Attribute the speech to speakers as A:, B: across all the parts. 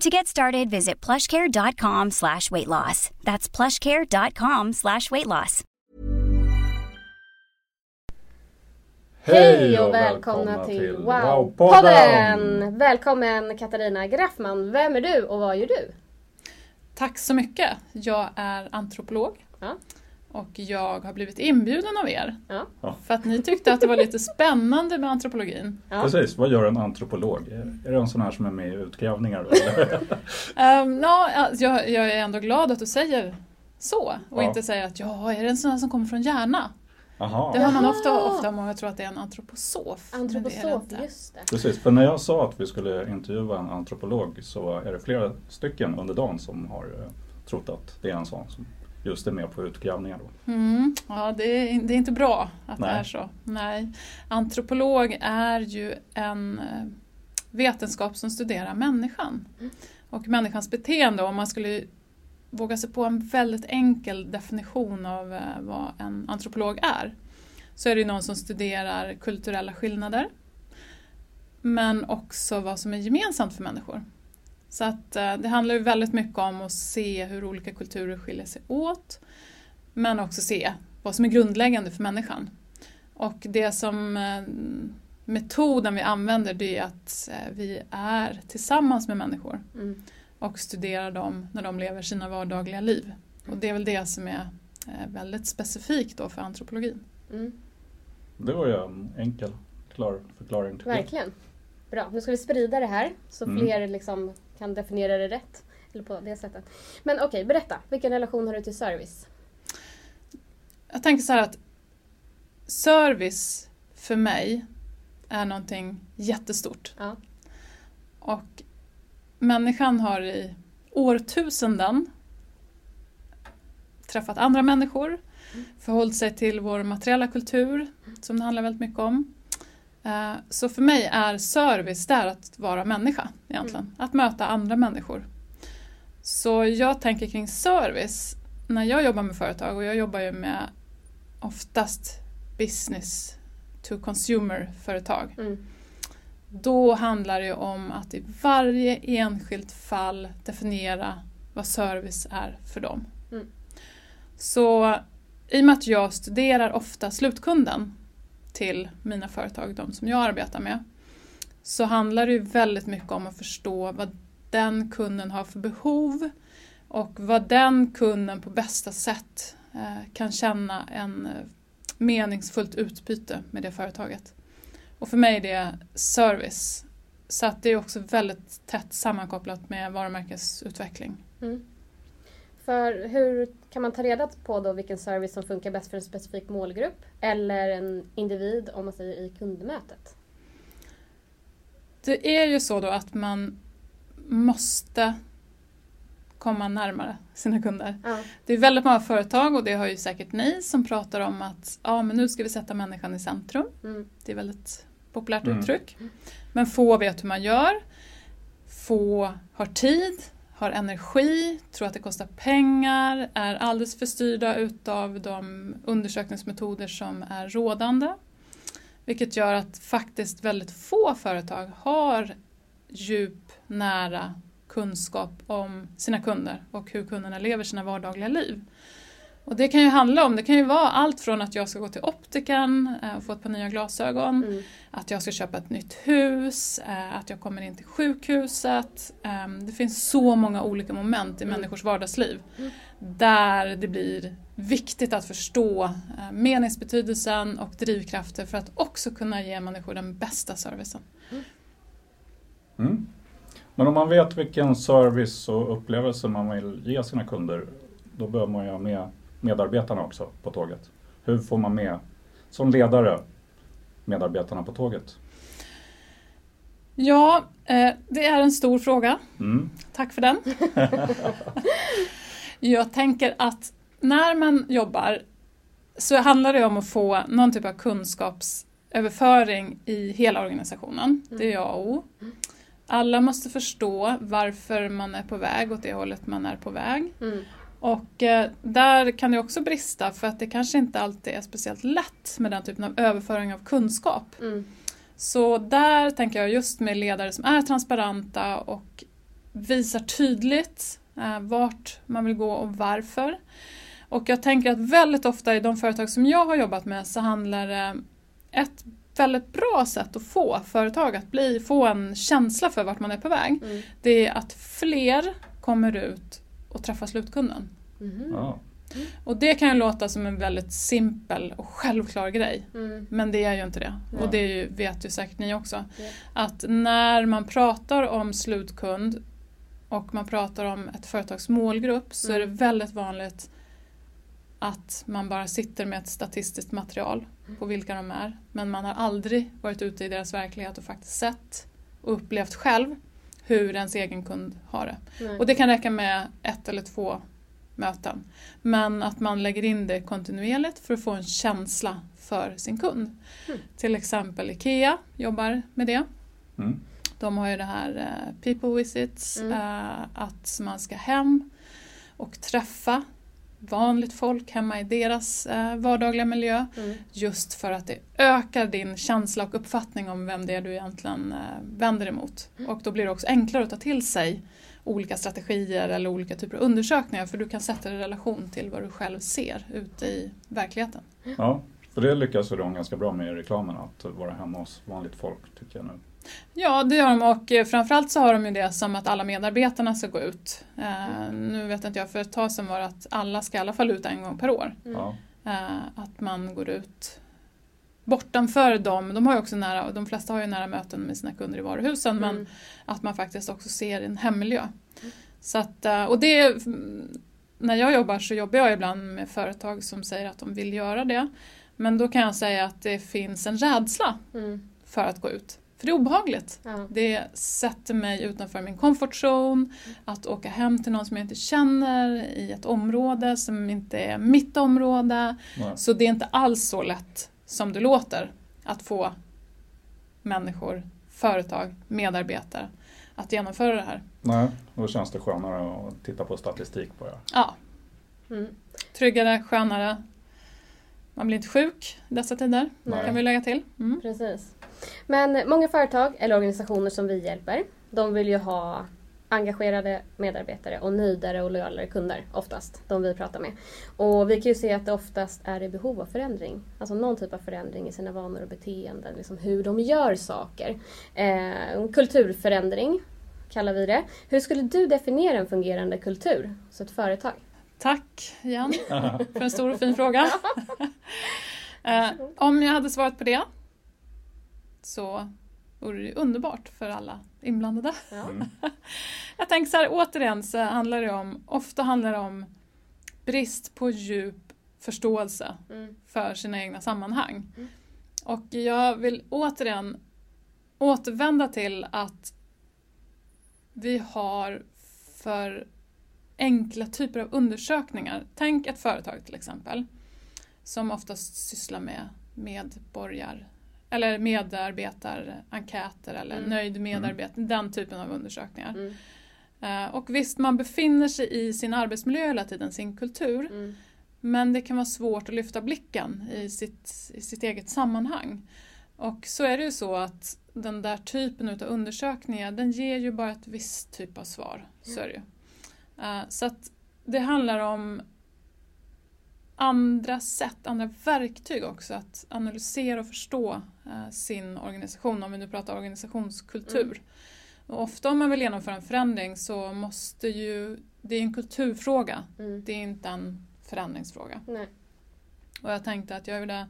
A: To get started, visit plushcare.com slash weight loss. That's plushcare.com slash weight loss.
B: Hej och välkomna till Wow-podden! Välkommen Katarina Graffman. Vem är du och vad gör du?
C: Tack så mycket. Jag är antropolog.
B: Ja.
C: Och jag har blivit inbjuden av er.
B: Ja.
C: För att ni tyckte att det var lite spännande med antropologin.
B: Ja.
D: Precis, vad gör en antropolog? Är det en sån här som är med i utgrävningar?
C: Um, ja, alltså, jag, jag är ändå glad att du säger så och
D: Ja.
C: inte säger att ja, är det en sån här som kommer från Järna?
D: Aha.
C: Det hör man ofta, ofta många tror att det är en antroposof. men det är det
B: Antroposof, just det.
D: Precis, för när jag sa att vi skulle intervjua en antropolog så är det flera stycken under dagen som har eh, trott att det är en sån som just är med på utgrävningar. Då.
C: Mm, ja, det är, det är inte bra att
D: Nej.
C: det är så. Nej. Antropolog är ju en eh, vetenskap som studerar människan och människans beteende. Om man skulle våga sig på en väldigt enkel definition av eh, vad en antropolog är så är det någon som studerar kulturella skillnader men också vad som är gemensamt för människor. Så att eh, det handlar ju väldigt mycket om att se hur olika kulturer skiljer sig åt men också se vad som är grundläggande för människan. Och det som eh, metoden vi använder det är att eh, vi är tillsammans med människor
B: Mm.
C: och studerar dem när de lever sina vardagliga liv. Och det är väl det som är väldigt specifikt då för antropologin.
B: Mm.
D: Det var ju en enkel, klar förklaring.
B: Verkligen. Bra, nu ska vi sprida det här så
D: Mm.
B: fler liksom kan definiera det rätt. Eller på det sättet. Men okej, berätta. Vilken relation har du till service?
C: Jag tänker så här att service för mig är någonting jättestort.
B: Ja.
C: Och människan har i årtusenden träffat andra människor, förhållit sig till vår materiella kultur, som det handlar väldigt mycket om. Eh, Så för mig är service där att vara människa egentligen, att möta andra människor. Så jag tänker kring service när jag jobbar med företag och jag jobbar ju med oftast business to consumer företag.
B: Mm.
C: Då handlar det om att i varje enskilt fall definiera vad service är för dem.
B: Mm.
C: Så i och med att jag studerar ofta slutkunden till mina företag, de som jag arbetar med, så handlar det ju väldigt mycket om att förstå vad den kunden har för behov och vad den kunden på bästa sätt eh, kan känna en eh, meningsfullt utbyte med det företaget. Och för mig är det service. Så att det är också väldigt tätt sammankopplat med varumärkesutveckling.
B: Mm. För hur kan man ta reda på då vilken service som funkar bäst för en specifik målgrupp? Eller en individ om man säger i kundmötet?
C: Det är ju så då att man måste komma närmare sina kunder.
B: Ja.
C: Det är väldigt många företag och det har ju säkert ni som pratar om att ja, men nu ska vi sätta människan i centrum.
B: Mm.
C: Det är väldigt populärt
D: Mm.
C: uttryck. Men få vet hur man gör. Få har tid, har energi, tror att det kostar pengar, är alldeles för styrda utav de undersökningsmetoder som är rådande. Vilket gör att faktiskt väldigt få företag har djup, nära kunskap om sina kunder och hur kunderna lever sina vardagliga liv. Och det kan ju handla om, det kan ju vara allt från att jag ska gå till optiken eh, och få ett par nya glasögon,
B: Mm.
C: att jag ska köpa ett nytt hus, eh, att jag kommer in till sjukhuset. Eh, Det finns så många olika moment i
B: Mm.
C: människors vardagsliv
B: Mm.
C: där det blir viktigt att förstå eh, meningsbetydelsen och drivkrafter för att också kunna ge människor den bästa servicen.
D: Mm. Men om man vet vilken service och upplevelse man vill ge sina kunder, då behöver man ju ha med medarbetarna också på tåget. Hur får man med, som ledare, medarbetarna på tåget?
C: Ja, eh, det är en stor fråga.
D: Mm.
C: Tack för den. Jag tänker att när man jobbar så handlar det om att få någon typ av kunskapsöverföring i hela organisationen. Det är A och O. Alla måste förstå varför man är på väg åt det hållet man är på väg.
B: Mm.
C: Och eh, där kan det också brista för att det kanske inte alltid är speciellt lätt med den typen av överföring av kunskap.
B: Mm.
C: Så där tänker jag just med ledare som är transparenta och visar tydligt eh, vart man vill gå och varför. Och jag tänker att väldigt ofta i de företag som jag har jobbat med så handlar det ett väldigt bra sätt att få företag att bli, få en känsla för vart man är på väg.
B: Mm.
C: Det är att fler kommer ut och träffar slutkunden.
B: Mhm.
D: Ja.
C: Och det kan ju låta som en väldigt simpel och självklar grej.
B: Mm.
C: Men det är ju inte det.
D: Nej.
C: Och det ju, vet ju säkert ni också.
B: Ja.
C: Att när man pratar om slutkund och man pratar om ett företags målgrupp så är det
B: Mm.
C: väldigt vanligt att man bara sitter med ett statistiskt material på vilka de är. Men man har aldrig varit ute i deras verklighet och faktiskt sett och upplevt själv hur ens egen kund har det.
B: Nej.
C: Och det kan räcka med ett eller två möten. Men att man lägger in det kontinuerligt för att få en känsla för sin kund.
B: Mm.
C: Till exempel IKEA jobbar med det.
D: Mm.
C: De har ju det här eh, people visits,
B: Mm.
C: eh, att man ska hem och träffa vanligt folk hemma i deras eh, vardagliga miljö.
B: Mm.
C: Just för att det ökar din känsla och uppfattning om vem det är du egentligen eh, vänder emot. Och då blir det också enklare att ta till sig olika strategier eller olika typer av undersökningar för du kan sätta det i relation till vad du själv ser ute i verkligheten.
D: ja, för det lyckas ju de ganska bra med i reklamen, att vara hemma hos vanligt folk tycker jag nu.
C: Ja, det gör de och eh, framförallt så har de ju det som att alla medarbetarna ska gå ut. Eh, nu vet inte jag, för ett tag sedan var det att alla ska i alla fall ut en gång per år.
B: Mm.
C: Eh, att man går ut bortanför dem. De, har ju också nära, de flesta har ju nära möten med sina kunder i varuhusen men
B: Mm.
C: att man faktiskt också ser en hemmiljö. Så att, eh, och det, mm, när jag jobbar så jobbar jag ibland med företag som säger att de vill göra det. Men då kan jag säga att det finns en rädsla
B: Mm.
C: för att gå ut. För det är obehagligt.
B: Ja.
C: Det sätter mig utanför min comfort zone. Att åka hem till någon som jag inte känner i ett område som inte är mitt område.
D: Nej.
C: Så det är inte alls så lätt som det låter att få människor, företag, medarbetare att genomföra det här.
D: Nej, då känns det skönare att titta på statistik bara.
C: Ja,
B: Mm.
C: tryggare, skönare. Man blir inte sjuk i dessa tider,
B: Nej.
C: kan vi lägga till. Mm.
B: Precis. Men många företag eller organisationer som vi hjälper, de vill ju ha engagerade medarbetare och nöjdare och lojalare kunder oftast, de vi pratar med. Och vi kan ju se att det oftast är i behov av förändring. Alltså någon typ av förändring i sina vanor och beteenden, liksom hur de gör saker. Eh, kulturförändring kallar vi det. Hur skulle du definiera en fungerande kultur hos ett företag?
C: Tack igen för en stor och fin fråga. eh, om jag hade svarat på det så vore det underbart för alla inblandade.
B: Ja.
D: Mm.
C: Jag tänker så här, återigen så handlar det om, ofta handlar det om brist på djup förståelse
B: Mm.
C: för sina egna sammanhang.
B: Mm.
C: Och jag vill återigen återvända till att vi har för enkla typer av undersökningar. Tänk ett företag till exempel som oftast sysslar med medborgar eller medarbetarenkäter eller
B: Mm.
C: nöjd medarbetare, den typen av undersökningar.
B: Mm.
C: Eh, Och visst, man befinner sig i sin arbetsmiljö hela tiden, sin kultur.
B: Mm.
C: Men det kan vara svårt att lyfta blicken i sitt, i sitt eget sammanhang. Och så är det ju så att den där typen av undersökningar den ger ju bara ett visst typ av svar. Så är det ju. Eh, Så att det handlar om andra sätt, andra verktyg också att analysera och förstå eh, sin organisation, om vi nu pratar organisationskultur. Mm. Och ofta om man vill genomföra en förändring så måste ju, det är en kulturfråga, mm. det är inte en förändringsfråga.
B: Nej.
C: Och jag tänkte att jag gjorde,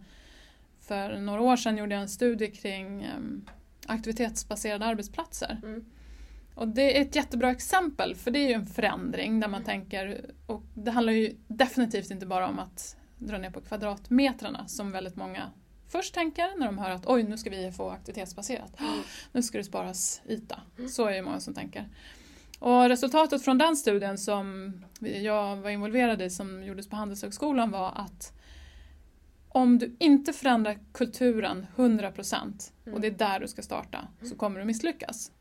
C: för några år sedan gjorde jag en studie kring um, aktivitetsbaserade arbetsplatser. Mm. Och det är ett jättebra exempel för det är ju en förändring där man tänker, och det handlar ju definitivt inte bara om att dra ner på kvadratmetrarna som väldigt många först tänker när de hör att oj nu ska vi få aktivitetsbaserat. Mm. Nu ska det sparas yta. Mm. Så är det många som tänker. Och resultatet från den studien som jag var involverad i som gjordes på Handelshögskolan var att om du inte förändrar kulturen 100% mm. och det är där du ska starta så mm. kommer du misslyckas.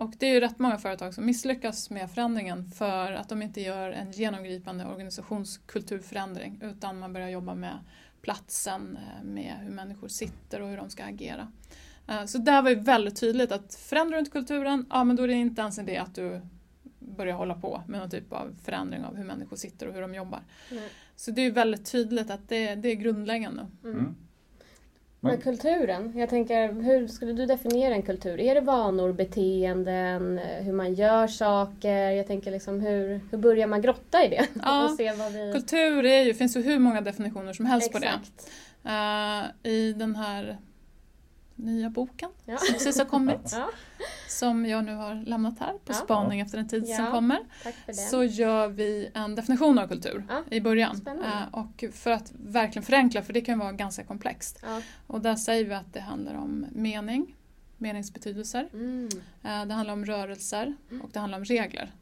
C: Mm. Och det är ju rätt många företag som misslyckas med förändringen för att de inte gör en genomgripande organisationskulturförändring utan man börjar jobba med platsen, eh, med hur människor sitter och hur de ska agera. Eh, så där var ju väldigt tydligt att förändrar du inte kulturen, ja men då är det inte ens en idé att du börjar hålla på med någon typ av förändring av hur människor sitter och hur de jobbar. Mm. Så det är väldigt tydligt att det, det är grundläggande.
B: Mm. Men kulturen, jag tänker hur skulle du definiera en kultur? Är det vanor, beteenden, hur man gör saker? Jag tänker liksom hur, hur börjar man grotta i det?
C: Ja, vi... Kultur är ju, finns ju hur många definitioner som helst Exakt. på det. Uh, I den här nya boken ja. som precis har kommit. ja. Som jag nu har lämnat här på ja. spaning efter en tid ja. som kommer. Så gör vi en definition av kultur i början. Uh, och för att verkligen förenkla, för det kan vara ganska komplext. Och där säger vi att det handlar om mening, meningsbetydelser. Mm. Uh, det handlar om rörelser mm. och det handlar om regler.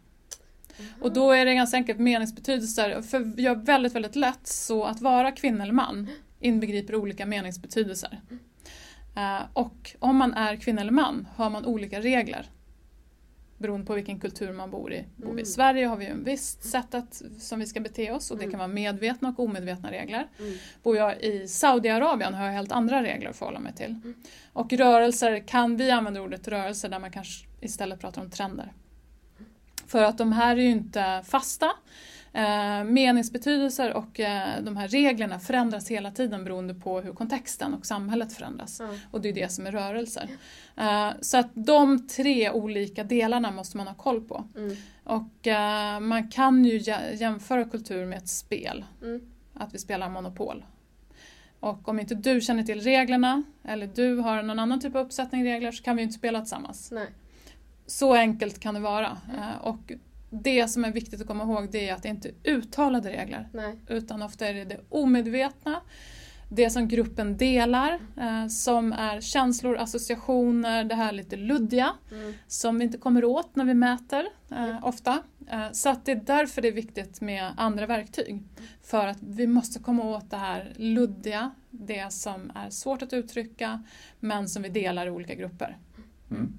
C: Mm. Och då är det ganska enkelt meningsbetydelser, för vi gör väldigt, väldigt lätt så att vara kvinna eller man inbegriper olika meningsbetydelser. Mm. Eh, och om man är kvinna eller man har man olika regler beroende på vilken kultur man bor i. Bor vi i mm. Sverige har vi en visst sätt att, som vi ska bete oss och det mm. kan vara medvetna och omedvetna regler. Mm. Bor jag i Saudiarabien har jag helt andra regler att förhålla mig till. Mm. Och rörelser, kan vi använda ordet rörelse där man kanske istället pratar om trender. För att de här är ju inte fasta Eh, meningsbetydelser och eh, de här reglerna förändras hela tiden beroende på hur kontexten och samhället förändras. Mm. Och det är det som är rörelser. Eh, så att de tre olika delarna måste man ha koll på. Mm. Och eh, man kan ju jämföra kultur med ett spel. Mm. Att vi spelar Monopol. Och om inte du känner till reglerna eller du har någon annan typ av uppsättning regler så kan vi inte spela tillsammans.
B: Nej.
C: Så enkelt kan det vara. Mm. Och det som är viktigt att komma ihåg det är att det inte är uttalade regler.
B: Nej.
C: Utan ofta är det det omedvetna, det som gruppen delar, eh, som är känslor, associationer, det här lite luddiga, mm. som vi inte kommer åt när vi mäter eh, mm. ofta. Eh, så att det är därför det är viktigt med andra verktyg. För att vi måste komma åt det här luddiga, det som är svårt att uttrycka, men som vi delar i olika grupper. Mm.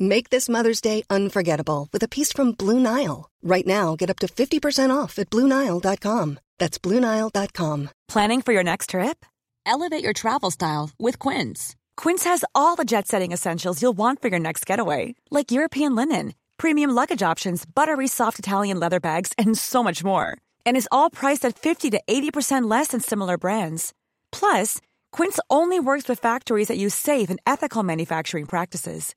E: Make this Mother's Day unforgettable with a piece from Blue Nile. Right now, get up to 50% off at BlueNile.com. That's BlueNile.com.
F: Planning for your next trip? Elevate your travel style with Quince. Quince has all the jet setting essentials you'll want for your next getaway, like European linen, premium luggage options, buttery soft Italian leather bags, and so much more. And is all priced at 50 to 80% less than similar brands. Plus, Quince only works with factories that use safe and ethical manufacturing practices.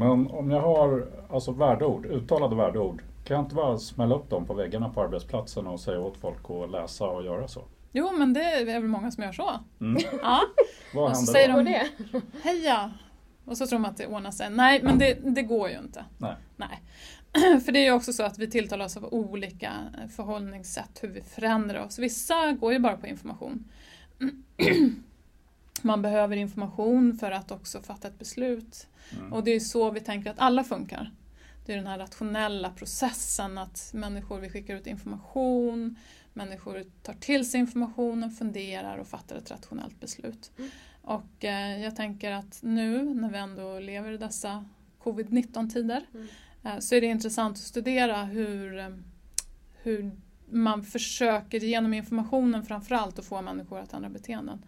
D: Men om jag har alltså värdeord, uttalade värdeord, kan jag inte bara smälla upp dem på väggarna på arbetsplatsen och säga åt folk att läsa och göra så?
C: Jo, men det är väl många som gör så.
D: Mm.
C: Ja.
D: Vad
C: Och så
D: händer
C: säger
D: då?
C: de
B: det?
C: heja! Och så tror man att det ordnar sig. Nej, men det, det går ju inte.
D: Nej.
C: Nej. För det är ju också så att vi tilltalar oss av olika förhållningssätt, hur vi förändrar oss. Vissa går ju bara på information. Man behöver information för att också fatta ett beslut.
D: Mm.
C: Och det är så vi tänker att alla funkar. Det är den här rationella processen att människor, vi skickar ut information, människor tar till sig informationen, funderar och fattar ett rationellt beslut. Och eh, jag tänker att nu när vi ändå lever i dessa covid-19-tider eh, så är det intressant att studera hur, eh, hur man försöker genom informationen framförallt att få människor att ändra beteenden.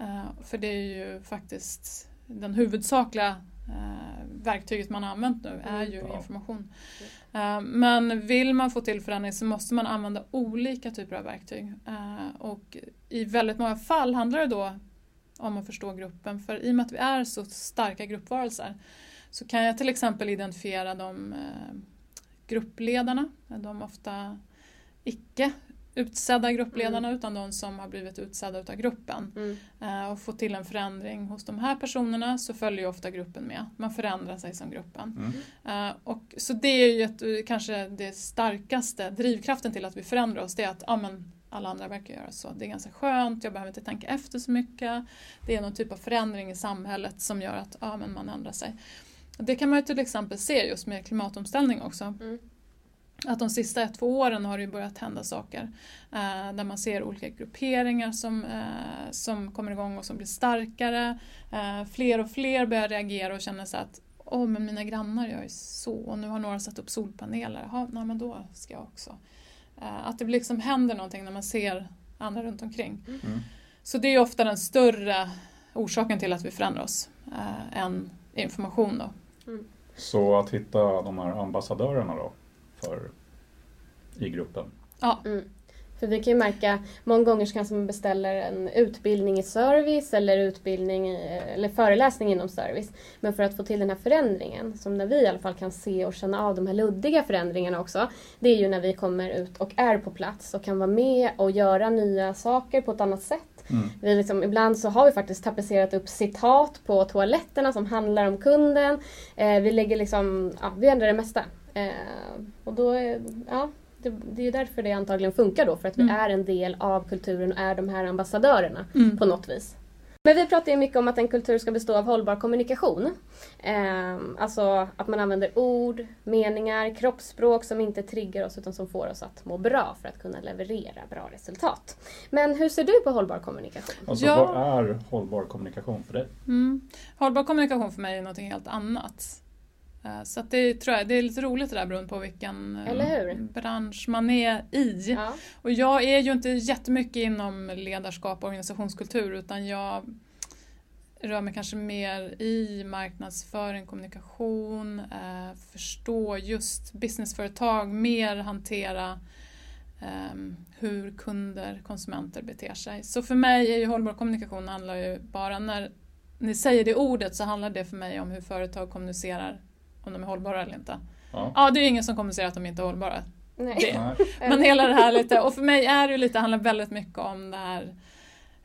C: Eh, för det är ju faktiskt den huvudsakliga eh, verktyget man har använt nu är ju
D: Ja.
C: information. Eh, Men vill man få till förändring så måste man använda olika typer av verktyg. Och i väldigt många fall handlar det då om att förstå gruppen. För i och med att vi är så starka gruppvarelser så kan jag till exempel identifiera de gruppledarna, de ofta icke utsedda gruppledarna utan de som har blivit utsedda utav gruppen.
B: Mm.
C: Eh, och få till en förändring hos de här personerna så följer ju ofta gruppen med. Man förändrar sig som gruppen.
D: Mm.
C: Eh, och, så det är ju ett, eh, kanske det starkaste drivkraften till att vi förändrar oss. Det är att men alla andra verkar göra så. Det är ganska skönt, jag behöver inte tänka efter så mycket. Det är någon typ av förändring i samhället som gör att men man ändrar sig. Det kan man ju till exempel se just med klimatomställning också.
B: Mm.
C: Att de sista ett, två åren har det ju börjat hända saker. Eh, där man ser olika grupperingar som, eh, som kommer igång och som blir starkare. Eh, fler och fler börjar reagera och känner så att Åh, men mina grannar gör ju så och nu har några satt upp solpaneler. Jaha, nej, men då ska jag också. Eh, att det liksom händer någonting när man ser andra runt omkring.
D: Mm.
C: Så det är ofta den större orsaken till att vi förändrar oss eh, än information. Då.
D: Så att hitta de här ambassadörerna då för, i gruppen.
C: Ja,
B: Mm. För vi kan ju märka, många gånger så kanske man beställer en utbildning i service eller utbildning i, eller föreläsning inom service. Men för att få till den här förändringen, som när vi i alla fall kan se och känna av de här luddiga förändringarna också. Det är ju när vi kommer ut och är på plats och kan vara med och göra nya saker på ett annat sätt.
D: Mm.
B: Vi liksom, ibland så har vi faktiskt tapetserat upp citat på toaletterna som handlar om kunden. Eh, vi lägger liksom, ja, vi ändrar det mesta. Eh, och då, ja, det, det är därför det antagligen funkar då, för att vi
C: Mm.
B: är en del av kulturen och är de här ambassadörerna
C: Mm.
B: på något vis. Men vi pratar ju mycket om att en kultur ska bestå av hållbar kommunikation. Eh, alltså att man använder ord, meningar, kroppsspråk som inte triggar oss utan som får oss att må bra för att kunna leverera bra resultat. Men hur ser du på hållbar kommunikation?
D: Alltså
C: Ja.
D: vad är hållbar kommunikation för dig?
C: Mm. Hållbar kommunikation för mig är något helt annat. Eh, Så det, tror jag, det är lite roligt det där beroende på vilken eh, bransch man är i.
B: Ja.
C: Och jag är ju inte jättemycket inom ledarskap och organisationskultur utan jag rör mig kanske mer i marknadsföring, kommunikation, eh, förstå just businessföretag, mer hantera eh, hur kunder, konsumenter beter sig. Så för mig är ju hållbar kommunikation handlar ju bara när ni säger det ordet så handlar det för mig om hur företag kommunicerar om de är hållbara eller inte.
D: Ja.
C: Ja, det är ju ingen som kommunicerar att de inte är hållbara.
B: Nej.
C: Det. Men hela det här lite, och för mig är det lite, handlar väldigt mycket om det här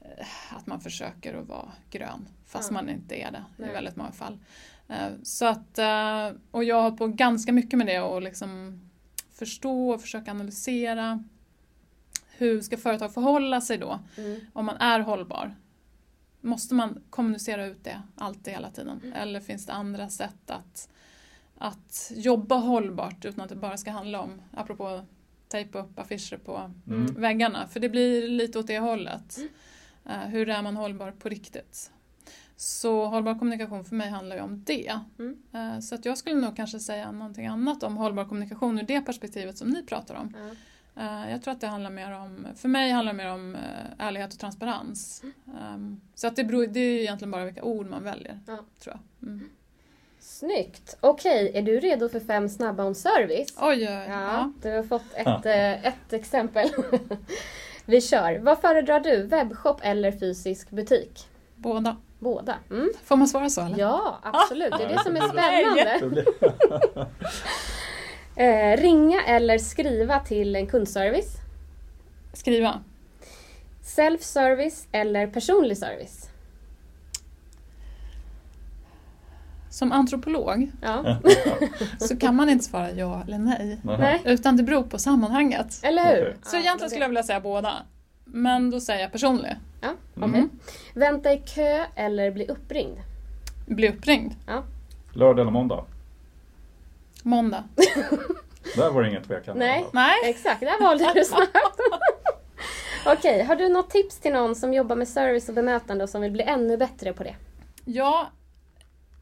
C: eh, att man försöker att vara grön fast
B: Ja.
C: man inte är det
B: Nej.
C: i väldigt många fall. Eh, Så att, eh, och jag har hållit på ganska mycket med det och liksom förstå och försöka analysera hur ska företag förhålla sig då
B: Mm.
C: om man är hållbar? Måste man kommunicera ut det alltid hela tiden? Eller finns det andra sätt att, att jobba hållbart utan att det bara ska handla om, apropå tejpa upp affischer på
D: Mm.
C: väggarna? För det blir lite åt det hållet. Eh, hur är man hållbar på riktigt? Så hållbar kommunikation för mig handlar ju om det.
B: Mm.
C: Eh, så att jag skulle nog kanske säga någonting annat om hållbar kommunikation ur det perspektivet som ni pratar om. Eh, Jag tror att det handlar mer om, för mig handlar det mer om ärlighet och transparens. Um, Så att det, beror, det är ju egentligen bara vilka ord man väljer, tror jag.
B: Snyggt! Okej, är du redo för fem snabba om service?
C: Oj, oj, oj.
B: Ja, du har fått ett, eh, ett exempel. Vi kör. Vad föredrar du? Webbshop eller fysisk butik?
C: Båda.
B: Båda. Mm.
C: Får man svara så eller?
B: Ja, absolut. Det är det som är spännande. Eh, ringa eller skriva till en kundservice?
C: Skriva.
B: Self-service eller personlig service?
C: Som antropolog
B: Ja,
C: så kan man inte svara ja eller nej.
B: nej.
C: Utan det beror på sammanhanget.
B: Eller hur?
D: Okej.
C: Så egentligen skulle jag vilja säga båda. Men då säger jag personlig.
B: Ja, okej.
C: Mm.
B: Vänta i kö eller bli uppringd?
C: Bli uppringd.
D: Lördag eller måndag?
C: Måndag.
D: Där var det ingen tvekan.
B: Nej.
C: Nej.
B: Exakt, där valde du snabbt. Okej, har du något tips till någon som jobbar med service och bemötande och som vill bli ännu bättre på det?
C: Ja,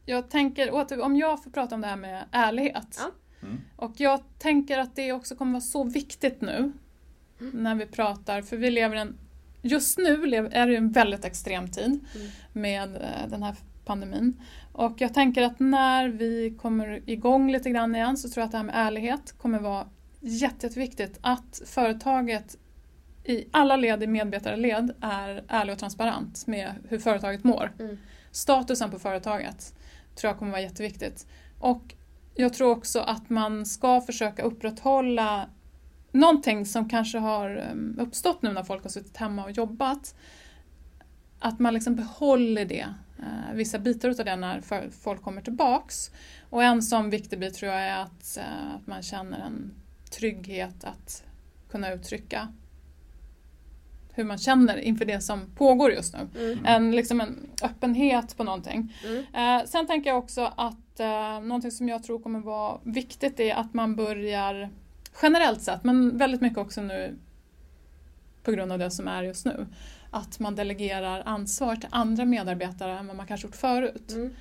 C: jag tänker, åter, om jag får prata om det här med ärlighet.
B: Ja.
D: Mm.
C: Och jag tänker att det också kommer vara så viktigt nu när vi pratar, för vi lever en, just nu är det en väldigt extrem tid
B: Mm.
C: med eh, den här pandemin. Och jag tänker att när vi kommer igång lite grann igen så tror jag att det här med ärlighet kommer vara jätte, jätteviktigt. Att företaget i alla led i medarbetarled är ärlig och transparent med hur företaget mår.
B: Mm.
C: Statusen på företaget tror jag kommer vara jätteviktigt. Och jag tror också att man ska försöka upprätthålla någonting som kanske har ehm, uppstått nu när folk har suttit hemma och jobbat. Att man liksom behåller det, eh, vissa bitar av det när folk kommer tillbaks. Och en sån viktig bit tror jag är att, eh, att man känner en trygghet att kunna uttrycka hur man känner inför det som pågår just nu.
B: Mm.
C: En, liksom en öppenhet på någonting.
B: Mm.
C: Eh, sen tänker jag också att eh, någonting som jag tror kommer vara viktigt är att man börjar generellt sett, men väldigt mycket också nu på grund av det som är just nu, att man delegerar ansvar till andra medarbetare än vad man kanske gjort förut.
B: Mm.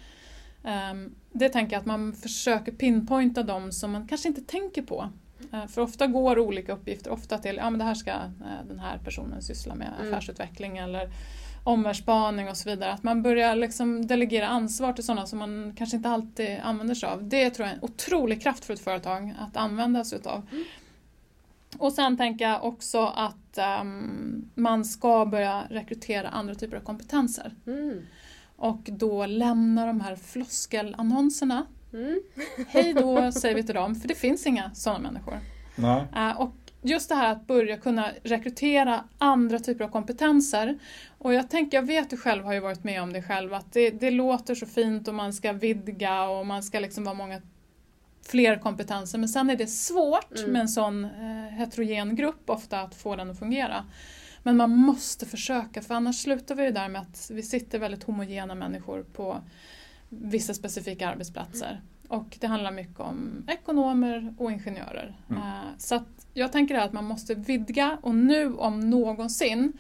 C: Ehm, Det tänker jag att man försöker pinpointa dem som man kanske inte tänker på. Eh, För ofta går olika uppgifter ofta till, ja men det här ska eh, den här personen syssla med,
B: Mm.
C: affärsutveckling eller omvärldsspaning och så vidare. Att man börjar liksom delegera ansvar till sådana som man kanske inte alltid använder sig av. Det tror jag är en otrolig kraft för ett företag att använda sig utav. Och sen tänker jag också att ehm, man ska börja rekrytera andra typer av kompetenser.
B: Mm.
C: Och då lämna de här floskelannonserna.
B: Mm.
C: Hej då säger vi till dem, för det finns inga sådana människor.
D: Nej.
C: Eh, Och just det här att börja kunna rekrytera andra typer av kompetenser. Och jag tänker, jag vet du själv har ju varit med om det själv, att det, det låter så fint och man ska vidga och man ska liksom vara många fler kompetenser. Men sen är det svårt
B: Mm.
C: med en sån eh, heterogen grupp ofta att få den att fungera. Men man måste försöka för annars slutar vi ju där med att vi sitter väldigt homogena människor på vissa specifika arbetsplatser. Och det handlar mycket om ekonomer och ingenjörer.
D: Mm.
C: Eh, Så att jag tänker att man måste vidga och nu om någonsin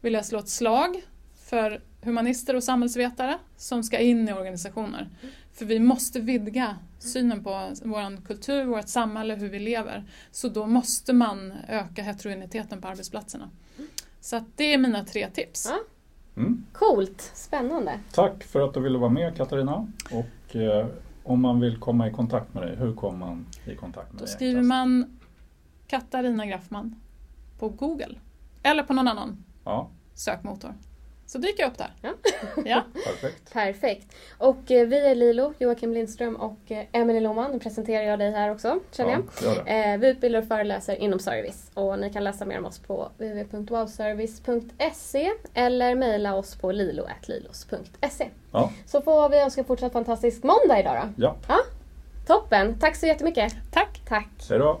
C: vill jag slå ett slag för humanister och samhällsvetare som ska in i organisationer. För vi måste vidga synen på vår kultur, vårt samhälle, hur vi lever. Så då måste man öka heterogeniteten på arbetsplatserna. Så att det är mina tre tips.
B: Ja.
D: Mm.
B: Coolt, spännande.
D: Tack för att du ville vara med Katarina. Och eh, om man vill komma i kontakt med dig, hur kommer man i kontakt med
C: Då
D: dig?
C: skriver
D: enklast?
C: man Katarina Graffman på Google. Eller på någon annan
D: Ja,
C: sökmotor. Så dyker jag upp där.
B: Ja.
C: Ja.
D: perfekt.
B: Perfekt. Och eh, vi är Lilo, Joakim Lindström och eh, Emelie Lohman. Nu presenterar jag dig här också, känner jag.
D: Ja, det.
B: Eh, vi utbildar och föreläser inom service och ni kan läsa mer om oss på www.wowservice.se eller mejla oss på lilo.lilos.se.
D: Ja,
B: Så får vi önska fortsatt fantastisk måndag idag då.
D: ja.
B: Ja, toppen. Tack så jättemycket.
C: Tack!
B: Tack.
D: hej då.